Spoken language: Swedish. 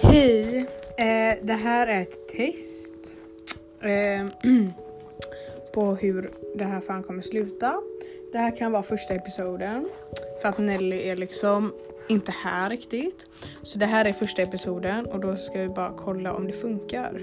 Hej! Eh, det här är ett test eh, på hur det här fan kommer sluta. Det här kan vara första episoden för att Nelly är liksom inte här riktigt. Så det här är första episoden och då ska vi bara kolla om det funkar.